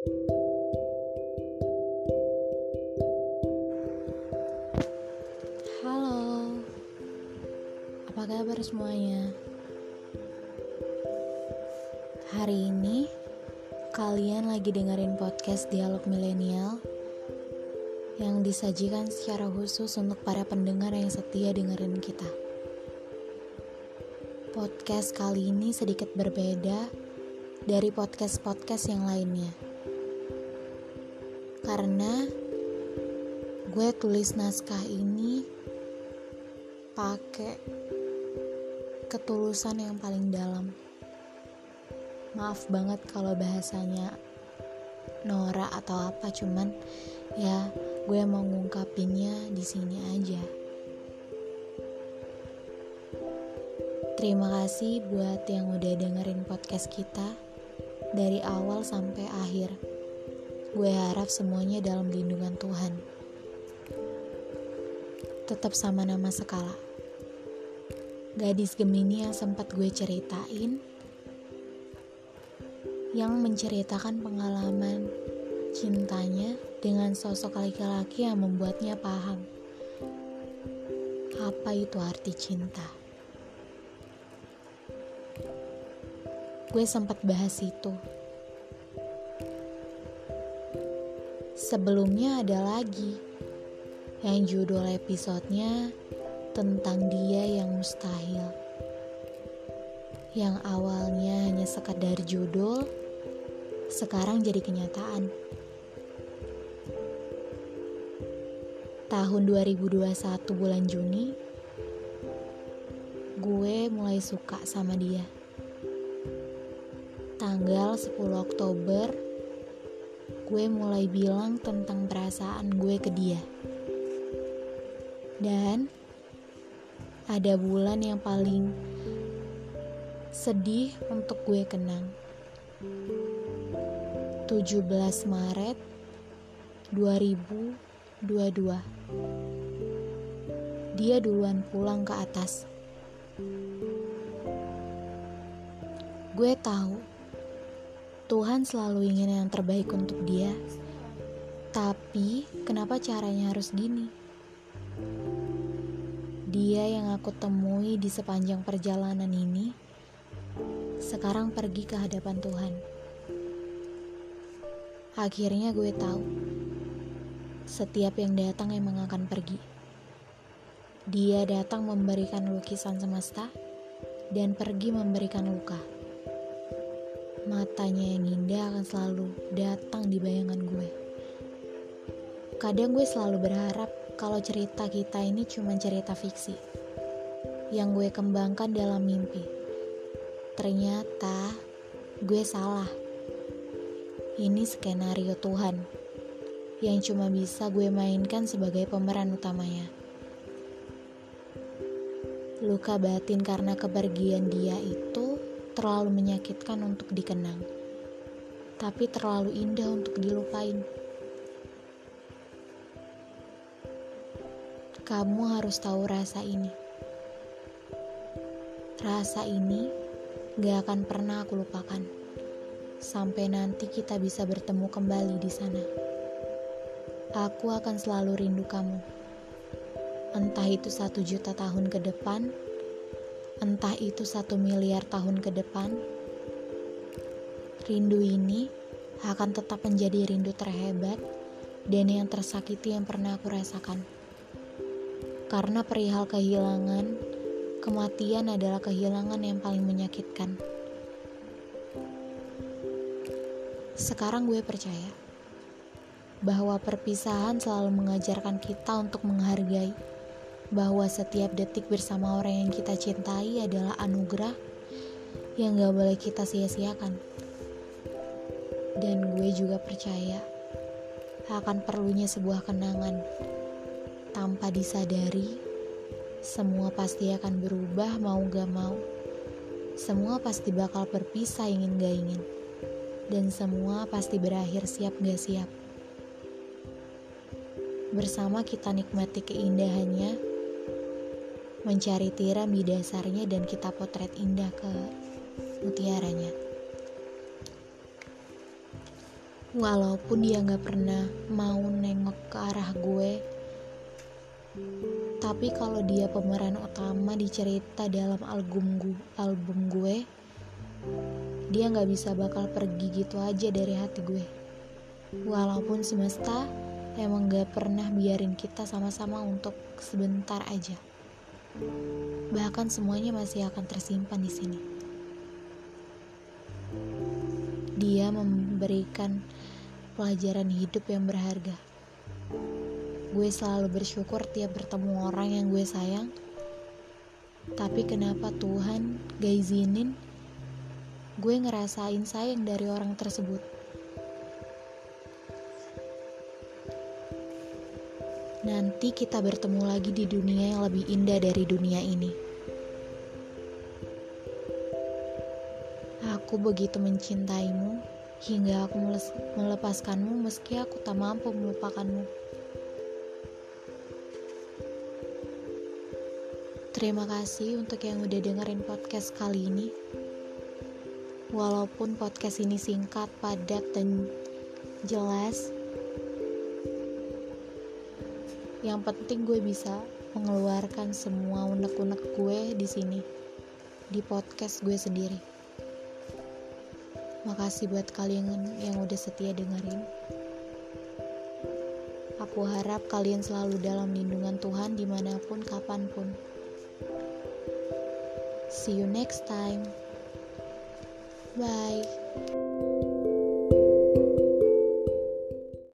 Halo, apa kabar semuanya? Hari ini kalian lagi dengerin podcast Dialog Milenial yang disajikan secara khusus untuk para pendengar yang setia dengerin kita. Podcast kali ini sedikit berbeda dari podcast-podcast yang lainnya. Karena gue tulis naskah ini pakai ketulusan yang paling dalam. Maaf banget kalau bahasanya Nora atau apa, cuman ya gue mau ngungkapinnya di sini aja. Terima kasih buat yang udah dengerin podcast kita dari awal sampai akhir. Gue harap semuanya dalam lindungan Tuhan tetap sama nama Sekala. Gadis Gemini yang sempat gue ceritain, yang menceritakan pengalaman cintanya dengan sosok laki-laki yang membuatnya paham apa itu arti cinta. Gue sempat bahas itu. Sebelumnya ada lagi yang judul episodenya tentang dia yang mustahil. Yang awalnya hanya sekadar judul, sekarang jadi kenyataan. Tahun 2021 bulan Juni, gue mulai suka sama dia. Tanggal 10 Oktober, gue mulai bilang tentang perasaan gue ke dia. Dan ada bulan yang paling sedih untuk gue kenang. 17 Maret 2022. Dia duluan pulang ke atas. Gue tahu Tuhan selalu ingin yang terbaik untuk dia. Tapi kenapa caranya harus gini? Dia yang aku temui di sepanjang perjalanan ini sekarang pergi ke hadapan Tuhan. Akhirnya gue tahu, setiap yang datang emang akan pergi. Dia datang memberikan lukisan semesta dan pergi memberikan luka. Matanya yang indah akan selalu datang di bayangan gue. Kadang gue selalu berharap kalau cerita kita ini cuma cerita fiksi yang gue kembangkan dalam mimpi. Ternyata gue salah. Ini skenario Tuhan yang cuma bisa gue mainkan sebagai pemeran utamanya. Luka batin karena kepergian dia itu terlalu menyakitkan untuk dikenang, tapi terlalu indah untuk dilupain. Kamu harus tahu rasa ini. Rasa ini gak akan pernah aku lupakan. Sampai nanti kita bisa bertemu kembali di sana. Aku akan selalu rindu kamu. Entah itu satu juta tahun ke depan, entah itu satu miliar tahun ke depan. Rindu ini akan tetap menjadi rindu terhebat dan yang tersakiti yang pernah aku rasakan. Karena perihal kehilangan, kematian adalah kehilangan yang paling menyakitkan. Sekarang gue percaya bahwa perpisahan selalu mengajarkan kita untuk menghargai bahwa setiap detik bersama orang yang kita cintai adalah anugerah yang gak boleh kita sia-siakan. Dan gue juga percaya akan perlunya sebuah kenangan tanpa disadari, semua pasti akan berubah mau gak mau. Semua pasti bakal berpisah ingin gak ingin. Dan semua pasti berakhir siap gak siap. Bersama kita nikmati keindahannya, mencari tiram di dasarnya dan kita potret indah ke mutiaranya. Walaupun dia gak pernah mau nengok ke arah gue, tapi kalau dia pemeran utama di cerita dalam album gue, album gue dia gak bisa bakal pergi gitu aja dari hati gue. Walaupun semesta emang gak pernah biarin kita sama-sama untuk sebentar aja. Bahkan semuanya masih akan tersimpan di sini. Dia memberikan pelajaran hidup yang berharga. Gue selalu bersyukur tiap bertemu orang yang gue sayang. Tapi kenapa Tuhan gak izinin gue ngerasain sayang dari orang tersebut? Nanti kita bertemu lagi di dunia yang lebih indah dari dunia ini. Aku begitu mencintaimu hingga aku melepaskanmu meski aku tak mampu melupakanmu. Terima kasih untuk yang udah dengerin podcast kali ini. Walaupun podcast ini singkat, padat, dan jelas, yang penting gue bisa mengeluarkan semua unek-unek gue di sini, di podcast gue sendiri. Makasih buat kalian yang udah setia dengerin. Aku harap kalian selalu dalam lindungan Tuhan di mana pun, kapan pun. See you next time. Bye.